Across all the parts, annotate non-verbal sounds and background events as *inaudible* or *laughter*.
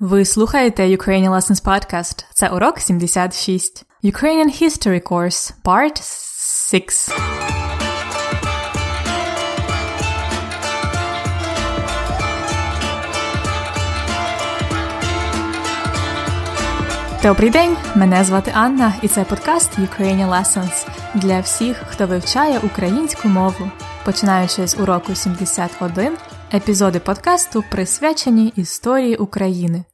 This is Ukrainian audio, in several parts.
Ви слухаєте Ukrainian Lessons Podcast. Це урок 76. Ukrainian History Course, Part 6. Добрий день! Мене звати Анна, і це подкаст Ukrainian Lessons для всіх, хто вивчає українську мову. Починаючи з уроку 71, епізоди подкасту присвячені історії України.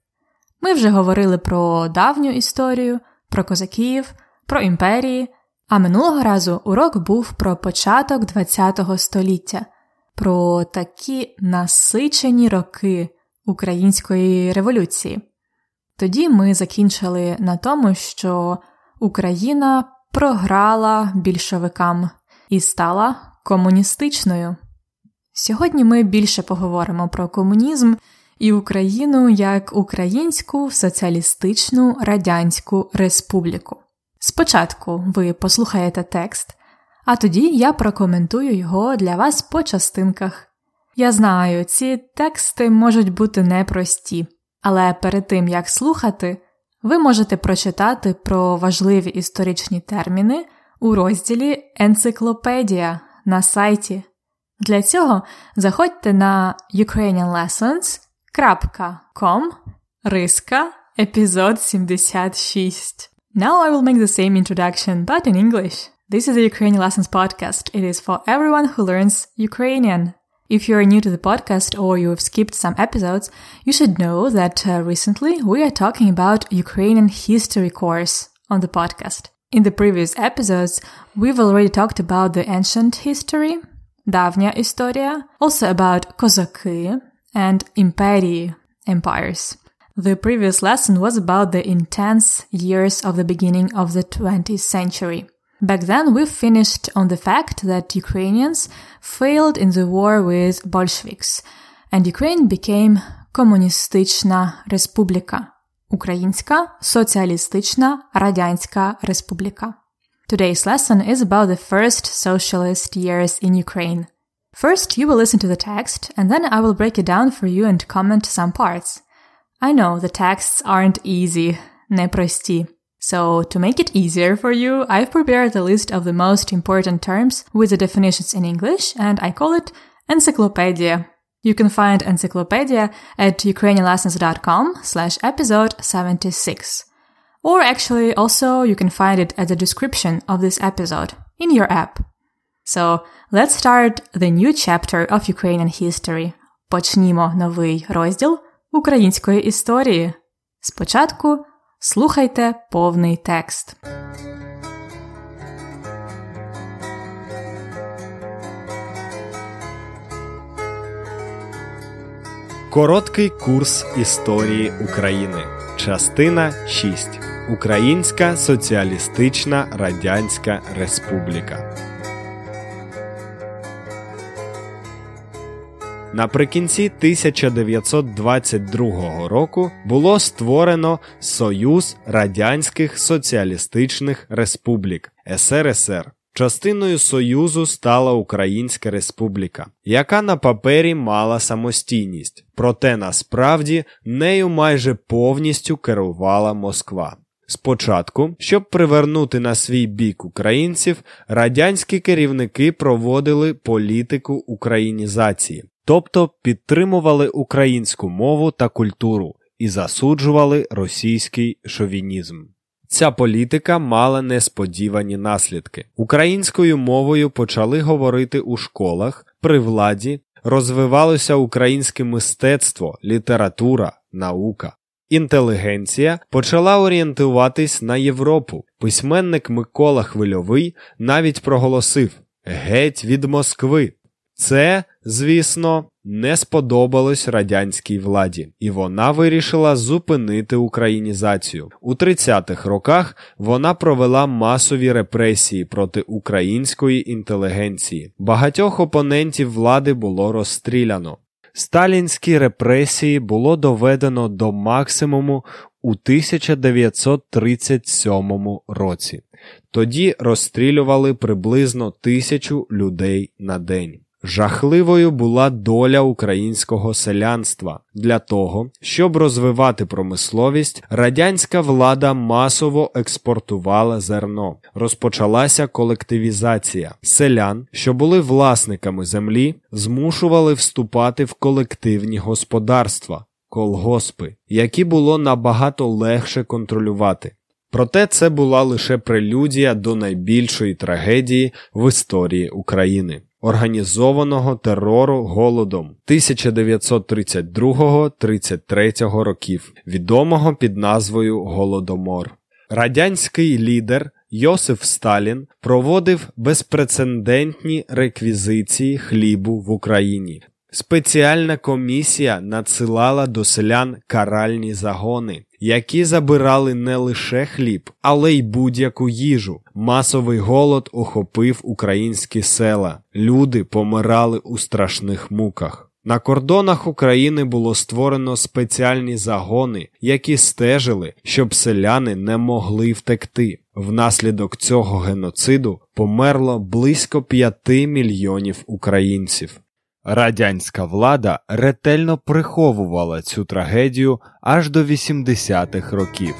Ми вже говорили про давню історію, про козаків, про імперії, а минулого разу урок був про початок ХХ століття, про такі насичені роки Української революції. Тоді ми закінчили на тому, що Україна програла більшовикам і стала комуністичною. Сьогодні ми більше поговоримо про комунізм і Україну як Українську Соціалістичну Радянську Республіку. Спочатку ви послухаєте текст, а тоді я прокоментую його для вас по частинках. Я знаю, ці тексти можуть бути непрості, але перед тим як слухати, ви можете прочитати про важливі історичні терміни у розділі Енциклопедія на сайті. Для цього заходьте на ukrainianlessons.com риска епізод 76. Now I will make the same introduction, but in English. This is the Ukrainian Lessons podcast. It is for everyone who learns Ukrainian. If you are new to the podcast or you have skipped some episodes, you should know that uh, recently we are talking about Ukrainian history course on the podcast. In the previous episodes, we've already talked about the ancient history, давня история, also about козаки and imperii, empires. The previous lesson was about the intense years of the beginning of the 20th century. Back then, we finished on the fact that Ukrainians failed in the war with Bolsheviks, and Ukraine became Комуністична Республіка, Українська Соціалістична Радянська Республіка. Today's lesson is about the first socialist years in Ukraine. First, you will listen to the text, and then I will break it down for you and comment some parts. I know the texts aren't easy, непрості. So, to make it easier for you, I've prepared a list of the most important terms with the definitions in English, and I call it Encyclopedia. You can find Encyclopedia at ukrainianlessons.com slash episode 76. Or actually, also, you can find it at the description of this episode in your app. So, let's start the new chapter of Ukrainian history. Почнімо новий розділ української історії. Спочатку слухайте повний текст. Короткий курс історії України. Частина 6. Українська Соціалістична Радянська Республіка. Наприкінці 1922 року було створено Союз Радянських Соціалістичних Республік СРСР. Частиною Союзу стала Українська Республіка, яка на папері мала самостійність, проте насправді нею майже повністю керувала Москва. Спочатку, щоб привернути на свій бік українців, радянські керівники проводили політику українізації, тобто підтримували українську мову та культуру і засуджували російський шовінізм. Ця політика мала несподівані наслідки. Українською мовою почали говорити у школах, при владі, розвивалося українське мистецтво, література, наука. Інтелігенція почала орієнтуватись на Європу. Письменник Микола Хвильовий навіть проголосив Геть від Москви. Це, звісно, не сподобалось радянській владі, і вона вирішила зупинити українізацію. У 30-х роках вона провела масові репресії проти української інтелігенції. Багатьох опонентів влади було розстріляно. Сталінські репресії було доведено до максимуму у 1937 році. Тоді розстрілювали приблизно тисячу людей на день. Жахливою була доля українського селянства. Для того, щоб розвивати промисловість, радянська влада масово експортувала зерно. Розпочалася колективізація. Селян, що були власниками землі, змушували вступати в колективні господарства, колгоспи, які було набагато легше контролювати. Проте це була лише прелюдія до найбільшої трагедії в історії України організованого терору голодом 1932-33 років, відомого під назвою Голодомор. Радянський лідер Йосиф Сталін проводив безпрецедентні реквізиції хлібу в Україні. Спеціальна комісія надсилала до селян каральні загони, які забирали не лише хліб, але й будь-яку їжу. Масовий голод охопив українські села. Люди помирали у страшних муках. На кордонах України було створено спеціальні загони, які стежили, щоб селяни не могли втекти. Внаслідок цього геноциду померло близько 5 мільйонів українців. Радянська влада ретельно приховувала цю трагедію аж до 80-х років.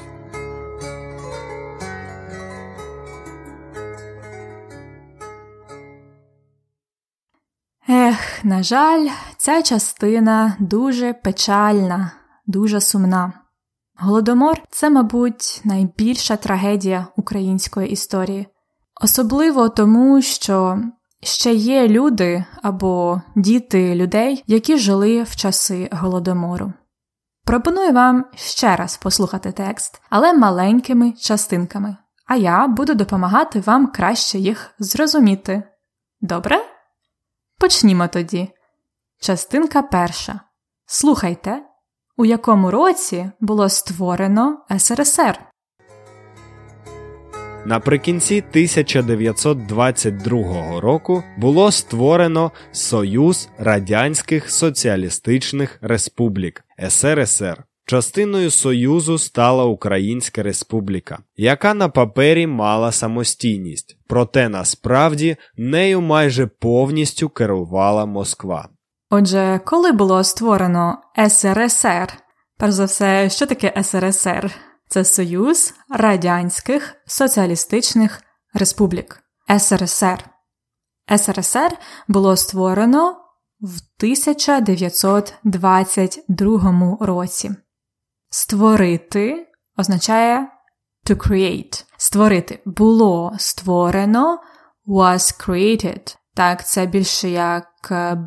Ех, на жаль, ця частина дуже печальна, дуже сумна. Голодомор це, мабуть, найбільша трагедія української історії, особливо тому, що Ще є люди або діти людей, які жили в часи голодомору. Пропоную вам ще раз послухати текст, але маленькими частинками, а я буду допомагати вам краще їх зрозуміти. Добре? Почнімо тоді. Частинка перша. Слухайте, у якому році було створено СРСР. Наприкінці 1922 року було створено Союз Радянських Соціалістичних Республік СРСР. Частиною Союзу стала Українська Республіка, яка на папері мала самостійність, проте насправді нею майже повністю керувала Москва. Отже, коли було створено СРСР? Перш за все, що таке СРСР? Це Союз Радянських Соціалістичних Республік СРСР. СРСР було створено в 1922 році. Створити означає to create. Створити було створено was created. Так, це більше як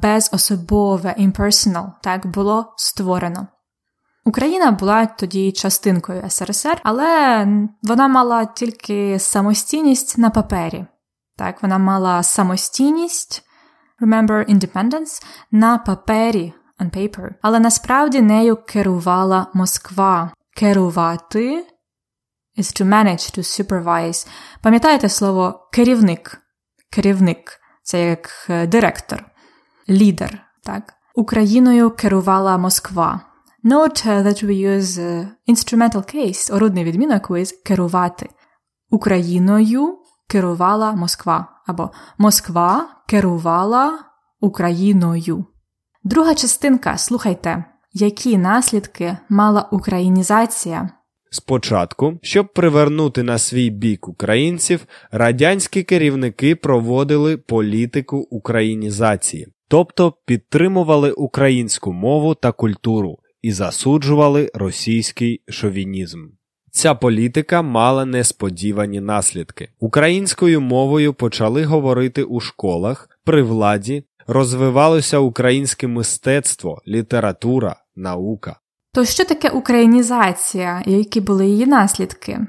безособове impersonal. Так було створено. Україна була тоді частинкою СРСР, але вона мала тільки самостійність на папері. Так, вона мала самостійність, remember independence, на папері on paper. Але насправді нею керувала Москва. Керувати is to manage, to supervise. Пам'ятаєте слово керівник? Керівник це як е, директор, лідер. Так? Україною керувала Москва. Note that we use instrumental case, орудний відмінок with керувати. Україною керувала Москва або Москва керувала Україною. Друга частинка. Слухайте, які наслідки мала українізація. Спочатку, щоб привернути на свій бік українців, радянські керівники проводили політику українізації, тобто підтримували українську мову та культуру і засуджували російський шовінізм. Ця політика мала несподівані наслідки. Українською мовою почали говорити у школах, при владі розвивалося українське мистецтво, література, наука. То що таке українізація і які були її наслідки?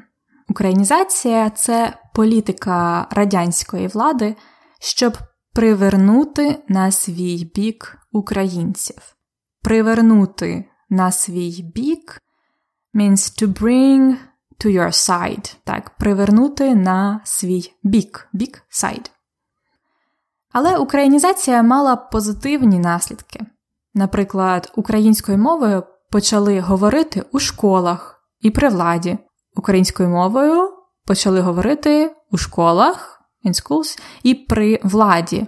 Українізація це політика радянської влади, щоб привернути на свій бік українців, привернути на свій бік means to bring to your side. Так, привернути на свій бік, бік side. Але українізація мала позитивні наслідки. Наприклад, українською мовою почали говорити у школах і при владі. Українською мовою почали говорити у школах in schools, і при владі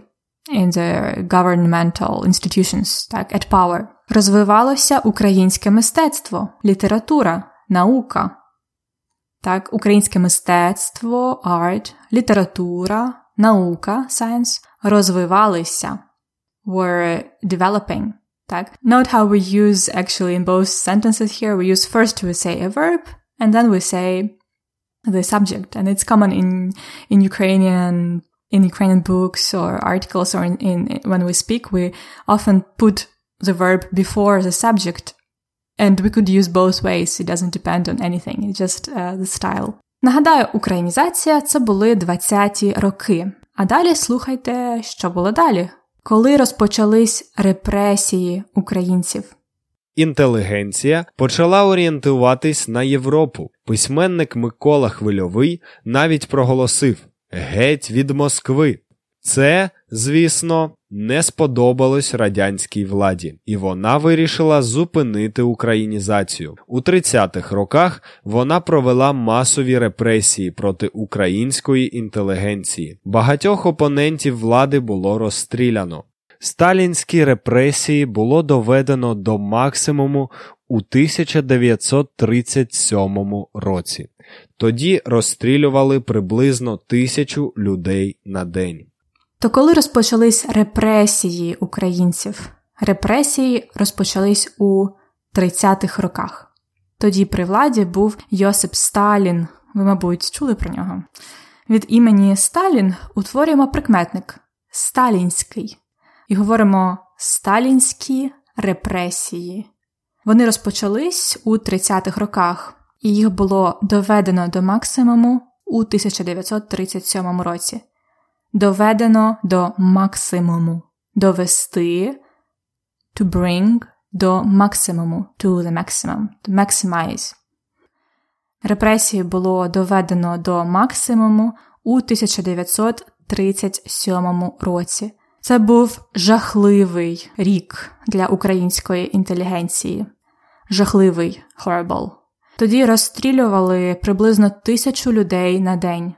in the governmental institutions, так, at power. Розвивалося українське мистецтво, література, наука. Так, українське мистецтво, art, література, наука, science розвивалися, were developing. Так? Note how we use actually in both sentences here, we use first we say a verb and then we say the subject. And it's common in, in Ukrainian, in Ukrainian books or articles or in, in, when we speak, we often put the verb before the subject. And we could use both ways. It doesn't depend on anything. It's just uh, the style. Нагадаю, українізація це були 20-ті роки. А далі слухайте, що було далі, коли розпочались репресії українців. Інтелігенція почала орієнтуватись на Європу. Письменник Микола Хвильовий навіть проголосив Геть від Москви. Це, звісно, не сподобалось радянській владі, і вона вирішила зупинити українізацію. У 30-х роках вона провела масові репресії проти української інтелігенції. Багатьох опонентів влади було розстріляно. Сталінські репресії було доведено до максимуму у 1937 році. Тоді розстрілювали приблизно тисячу людей на день. То коли розпочались репресії українців? Репресії розпочались у 30-х роках. Тоді при владі був Йосип Сталін. Ви, мабуть, чули про нього. Від імені Сталін утворюємо прикметник Сталінський і говоримо сталінські репресії. Вони розпочались у 30-х роках, і їх було доведено до максимуму у 1937 році. Доведено до максимуму. Довести to bring до максимуму, to the maximum, to maximize. Репресії було доведено до максимуму у 1937 році. Це був жахливий рік для української інтелігенції. Жахливий horrible. Тоді розстрілювали приблизно тисячу людей на день.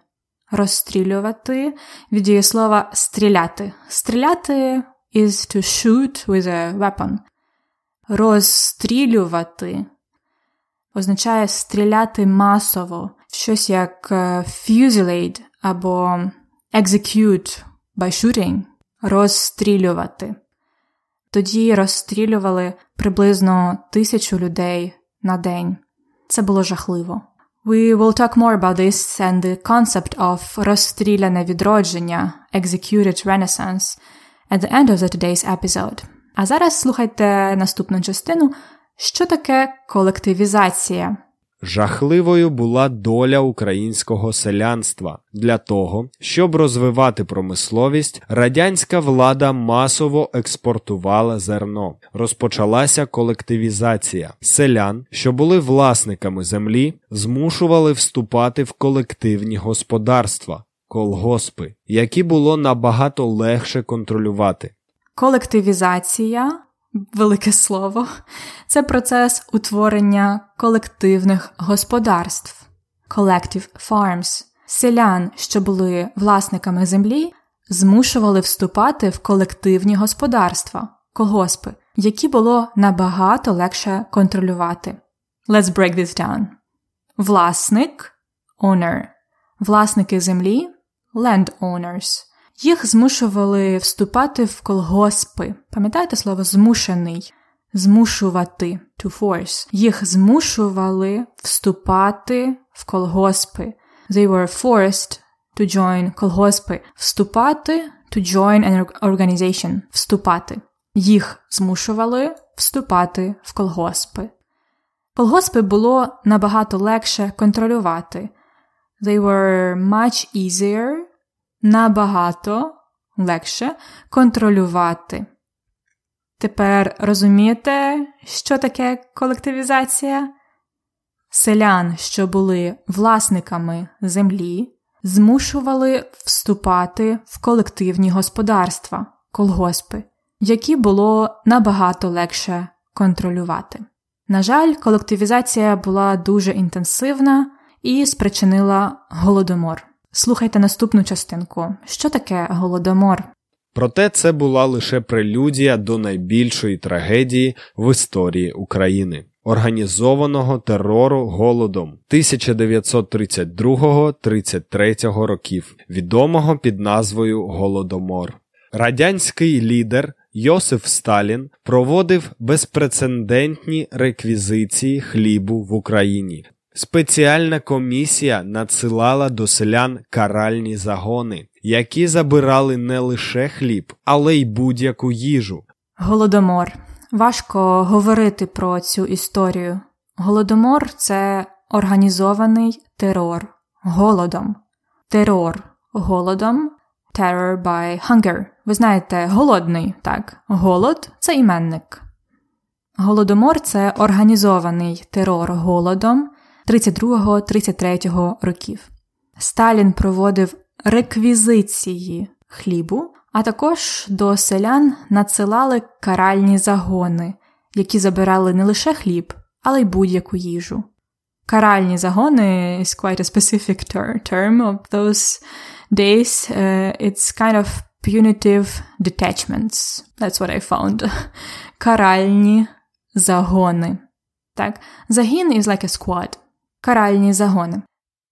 Розстрілювати від дієслова стріляти. Стріляти is to shoot with a weapon. Розстрілювати означає стріляти масово, щось як fusillade або execute by shooting розстрілювати. Тоді розстрілювали приблизно тисячу людей на день. Це було жахливо. We will talk more about this and the concept of розстріляне відродження, executed renaissance, at the end of the today's episode. А зараз слухайте наступну частину, що таке колективізація. Жахливою була доля українського селянства. Для того, щоб розвивати промисловість, радянська влада масово експортувала зерно. Розпочалася колективізація. Селян, що були власниками землі, змушували вступати в колективні господарства, колгоспи, які було набагато легше контролювати. Колективізація велике слово, це процес утворення колективних господарств, collective farms. Селян, що були власниками землі, змушували вступати в колективні господарства, колгоспи, які було набагато легше контролювати. Let's break this down. Власник owner. Власники землі landowners. Їх змушували вступати в колгоспи. Пам'ятаєте слово змушений? Змушувати to force. Їх змушували вступати в колгоспи. They were forced to join колгоспи. Вступати to join an organization. Вступати. Їх змушували вступати в колгоспи. Колгоспи було набагато легше контролювати. They were much easier набагато легше контролювати. Тепер розумієте, що таке колективізація? Селян, що були власниками землі, змушували вступати в колективні господарства, колгоспи, які було набагато легше контролювати. На жаль, колективізація була дуже інтенсивна і спричинила голодомор. Слухайте наступну частинку. Що таке голодомор? Проте це була лише прелюдія до найбільшої трагедії в історії України організованого терору голодом 1932-33 років, відомого під назвою Голодомор. Радянський лідер Йосиф Сталін проводив безпрецедентні реквізиції хлібу в Україні. Спеціальна комісія надсилала до селян каральні загони, які забирали не лише хліб, але й будь-яку їжу. Голодомор. Важко говорити про цю історію. Голодомор це організований терор голодом. Терор голодом. Terror by hunger. Ви знаєте, голодний, так. Голод це іменник. Голодомор це організований терор голодом 32-33 років. Сталін проводив реквізиції хлібу, а також до селян надсилали каральні загони, які забирали не лише хліб, але й будь-яку їжу. Каральні загони is quite a specific term of those days. Uh, it's kind of punitive detachments. That's what I found. *laughs* Каральні загони. Так, загін is like a squad. Каральні загони.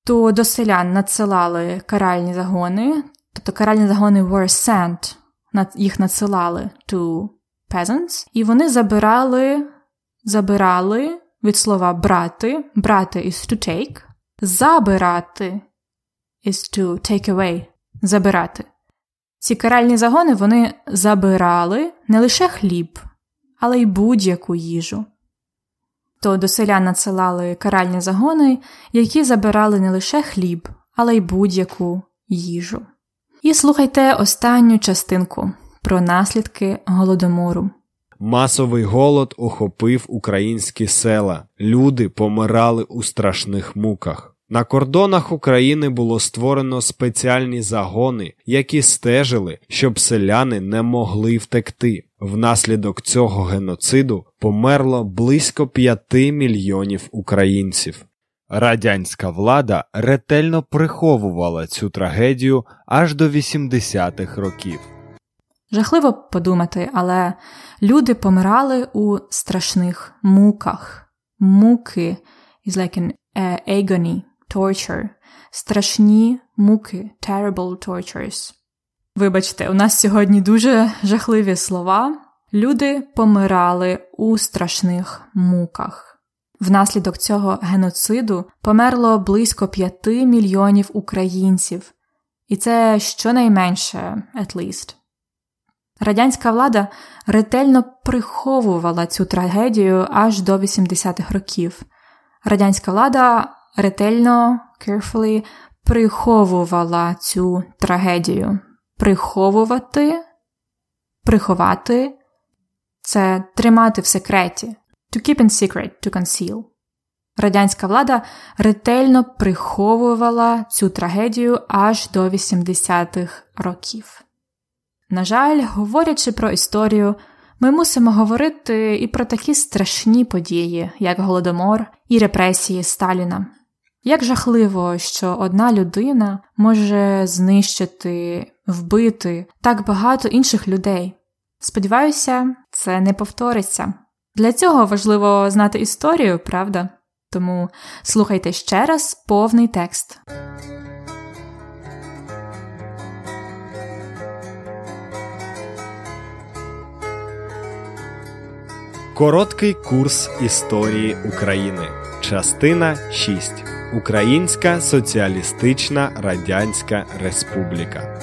То до селян надсилали каральні загони, тобто каральні загони were sent, їх надсилали to peasants, і вони забирали, забирали від слова брати, брати is to take, забирати is to take away, забирати. Ці каральні загони вони забирали не лише хліб, але й будь-яку їжу. То до селян надсилали каральні загони, які забирали не лише хліб, але й будь-яку їжу. І слухайте останню частинку про наслідки голодомору. Масовий голод охопив українські села. Люди помирали у страшних муках. На кордонах України було створено спеціальні загони, які стежили, щоб селяни не могли втекти. Внаслідок цього геноциду померло близько 5 мільйонів українців. Радянська влада ретельно приховувала цю трагедію аж до 80-х років. Жахливо подумати, але люди помирали у страшних муках. Муки is like an uh, agony, torture. Страшні муки, terrible tortures. Вибачте, у нас сьогодні дуже жахливі слова. Люди помирали у страшних муках. Внаслідок цього геноциду померло близько 5 мільйонів українців, і це щонайменше at least. Радянська влада ретельно приховувала цю трагедію аж до 80-х років. Радянська влада ретельно carefully приховувала цю трагедію. Приховувати, приховати це тримати в секреті. To keep in secret, to conceal. Радянська влада ретельно приховувала цю трагедію аж до 80-х років. На жаль, говорячи про історію, ми мусимо говорити і про такі страшні події, як Голодомор і репресії Сталіна. Як жахливо, що одна людина може знищити, вбити так багато інших людей. Сподіваюся, це не повториться. Для цього важливо знати історію, правда? Тому слухайте ще раз повний текст. Короткий курс історії України. Частина 6. Українська Соціалістична Радянська Республіка.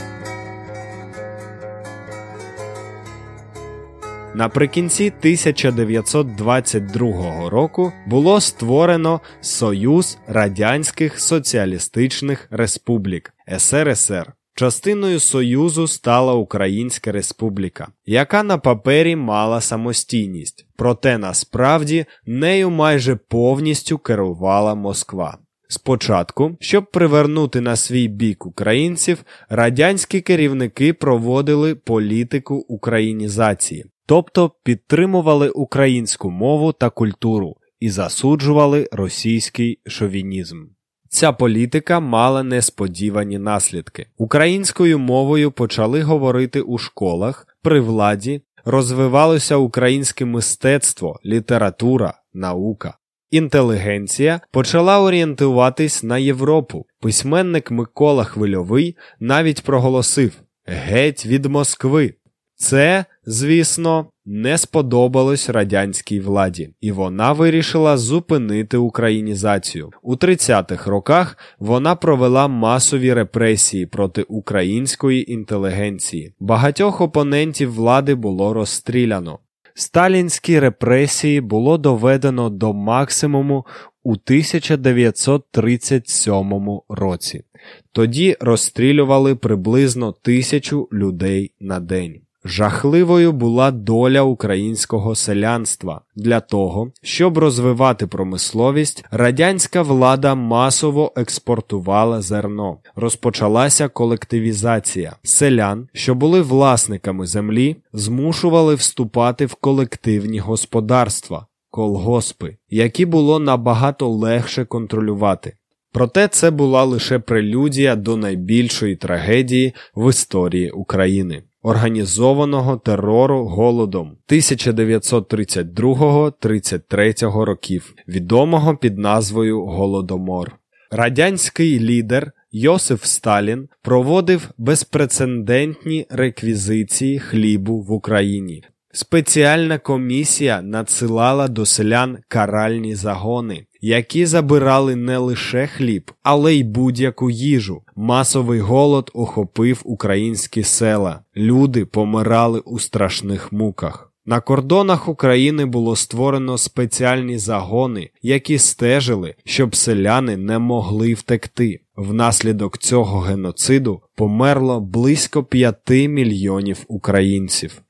Наприкінці 1922 року було створено Союз Радянських Соціалістичних Республік СРСР. Частиною Союзу стала Українська Республіка, яка на папері мала самостійність, проте насправді нею майже повністю керувала Москва. Спочатку, щоб привернути на свій бік українців, радянські керівники проводили політику українізації, тобто підтримували українську мову та культуру і засуджували російський шовінізм. Ця політика мала несподівані наслідки. Українською мовою почали говорити у школах, при владі, розвивалося українське мистецтво, література, наука. Інтелігенція почала орієнтуватись на Європу. Письменник Микола Хвильовий навіть проголосив Геть від Москви. Це, звісно, не сподобалось радянській владі, і вона вирішила зупинити українізацію. У 30-х роках вона провела масові репресії проти української інтелігенції. Багатьох опонентів влади було розстріляно. Сталінські репресії було доведено до максимуму у 1937 році. Тоді розстрілювали приблизно тисячу людей на день. Жахливою була доля українського селянства. Для того, щоб розвивати промисловість, радянська влада масово експортувала зерно. Розпочалася колективізація. Селян, що були власниками землі, змушували вступати в колективні господарства, колгоспи, які було набагато легше контролювати. Проте це була лише прелюдія до найбільшої трагедії в історії України організованого терору голодом 1932-33 років, відомого під назвою Голодомор. Радянський лідер Йосиф Сталін проводив безпрецедентні реквізиції хлібу в Україні. Спеціальна комісія надсилала до селян каральні загони, які забирали не лише хліб, але й будь-яку їжу. Масовий голод охопив українські села. Люди помирали у страшних муках. На кордонах України було створено спеціальні загони, які стежили, щоб селяни не могли втекти. Внаслідок цього геноциду померло близько 5 мільйонів українців.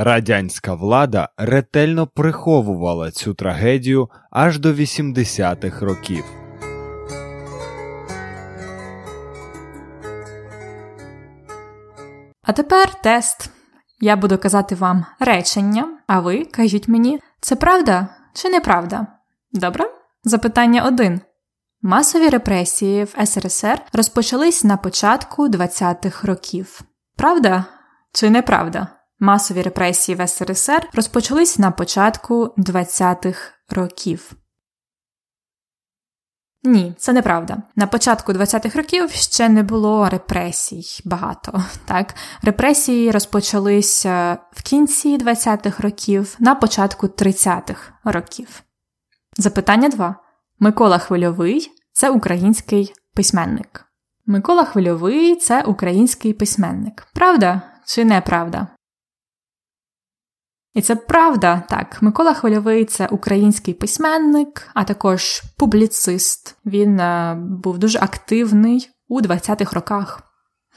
Радянська влада ретельно приховувала цю трагедію аж до 80-х років. А тепер тест. Я буду казати вам речення, а ви кажіть мені, це правда чи неправда? Добре? Запитання 1. Масові репресії в СРСР розпочались на початку 20-х років. Правда чи неправда? Масові репресії в СРСР розпочались на початку 20-х років. Ні, це неправда. На початку 20-х років ще не було репресій багато. *laughs* Так, репресії розпочалися в кінці 20-х років, на початку 30-х років. Запитання 2. Микола Хвильовий це український письменник. Микола Хвильовий це український письменник. Правда чи неправда? І це правда, так. Микола Хвильовий це український письменник, а також публіцист. Він е, був дуже активний у 20-х роках.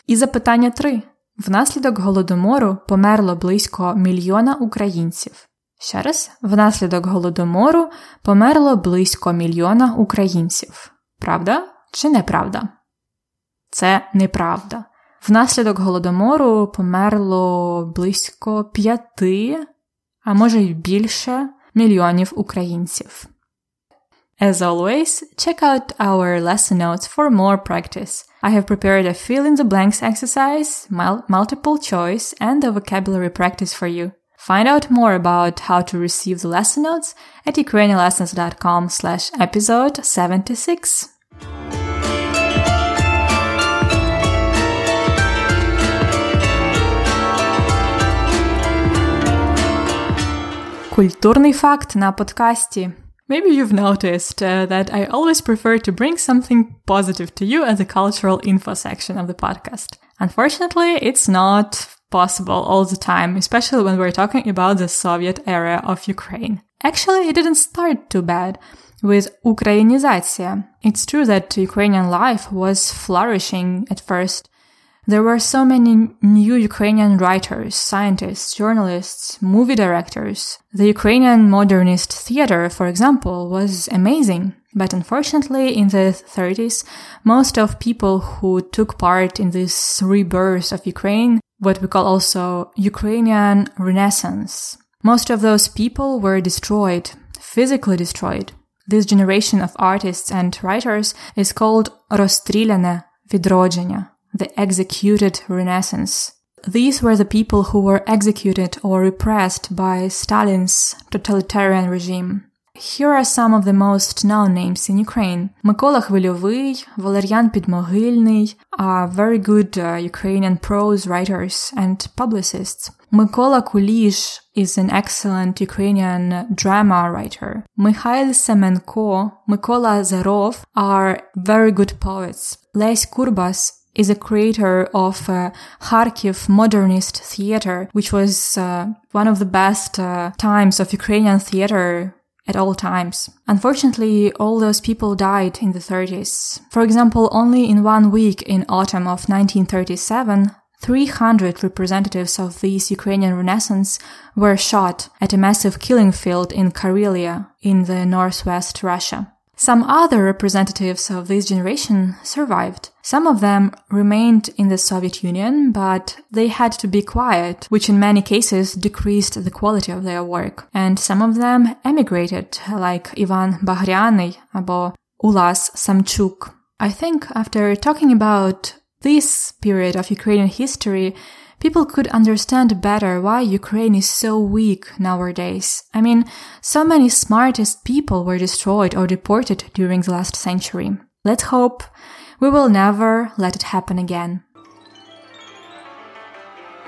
І запитання 3. Внаслідок голодомору померло близько мільйона українців. Ще раз, внаслідок голодомору померло близько мільйона українців. Правда чи неправда? Це неправда. Внаслідок голодомору померло близько п'яти а може й більше мільйонів українців. As always, check out our lesson notes for more practice. I have prepared a fill in the blanks exercise, multiple choice, and a vocabulary practice for you. Find out more about how to receive the lesson notes at ukrainianlessons.com slash episode 76. Культурний факт на подкасті. Maybe you've noticed uh, that I always prefer to bring something positive to you as a cultural info section of the podcast. Unfortunately, it's not possible all the time, especially when we're talking about the Soviet era of Ukraine. Actually, it didn't start too bad with Ukrainization. It's true that Ukrainian life was flourishing at first, there were so many new Ukrainian writers, scientists, journalists, movie directors. The Ukrainian modernist theater, for example, was amazing. But unfortunately, in the 30s, most of people who took part in this rebirth of Ukraine, what we call also Ukrainian Renaissance, most of those people were destroyed, physically destroyed. this generation of artists and writers is called розстріляне відродження, the executed renaissance. These were the people who were executed or repressed by Stalin's totalitarian regime. Here are some of the most known names in Ukraine. Микола Хвильовий, Валер'ян Підмогильний are very good uh, Ukrainian prose writers and publicists. Микола Куліш is an excellent Ukrainian drama writer. Mikhail Semenko, Mykola Zerov are very good poets. Les Kurbas is a creator of uh, Kharkiv modernist theater, which was uh, one of the best uh, times of Ukrainian theater at all times. Unfortunately, all those people died in the 30s. For example, only in one week in autumn of 1937, 300 representatives of this Ukrainian Renaissance were shot at a massive killing field in Karelia in the northwest Russia. Some other representatives of this generation survived. Some of them remained in the Soviet Union, but they had to be quiet, which in many cases decreased the quality of their work. And some of them emigrated, like Ivan Bagriany or Ulas Samchuk. I think after talking about this period of Ukrainian history, people could understand better why Ukraine is so weak nowadays. I mean, so many smartest people were destroyed or deported during the last century. Let's hope we will never let it happen again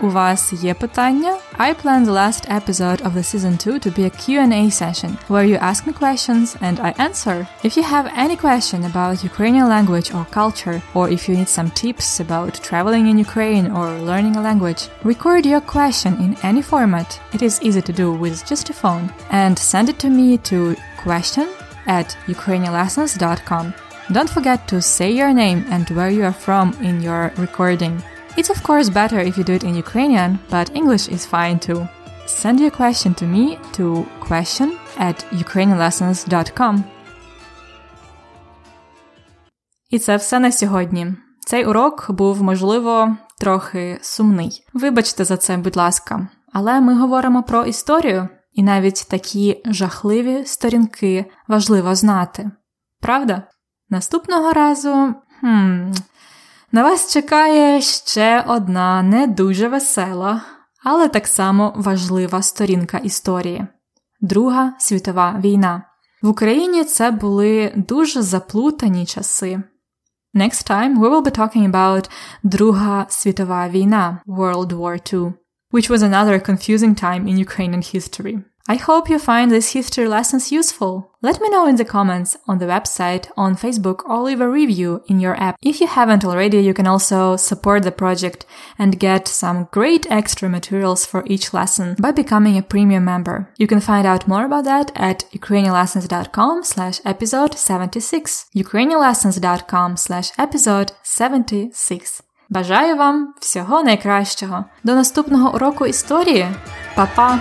У вас є питання? I plan the last episode of the season 2 to be a Q&A session where you ask me questions and I answer. If you have any question about Ukrainian language or culture or if you need some tips about traveling in Ukraine or learning a language, record your question in any format. It is easy to do with just a phone and send it to me to question at ukrainianlessons.com. Don't forget to say your name and where you are from in your recording. It's of course better if you do it in Ukrainian, but English is fine too. Send your question to me to question at ukrainianlessons.com. І це все на сьогодні. Цей урок був, можливо, трохи сумний. Вибачте за це, будь ласка. Але ми говоримо про історію, і навіть такі жахливі сторінки важливо знати. Правда? Наступного разу. Хм, на вас чекає ще одна не дуже весела, але так само важлива сторінка історії Друга світова війна. В Україні це були дуже заплутані часи. Next time we will be talking about Друга світова війна, World War II, which was another confusing time in Ukrainian history. I hope you find these history lessons useful. Let me know in the comments on the website, on Facebook, or leave a review in your app. If you haven't already, you can also support the project and get some great extra materials for each lesson by becoming a premium member. You can find out more about that at ukrainianlessons.com slash episode 76. ukrainianlessons.com slash episode 76. Бажаю вам всього найкращого. До наступного уроку історії. Па-па!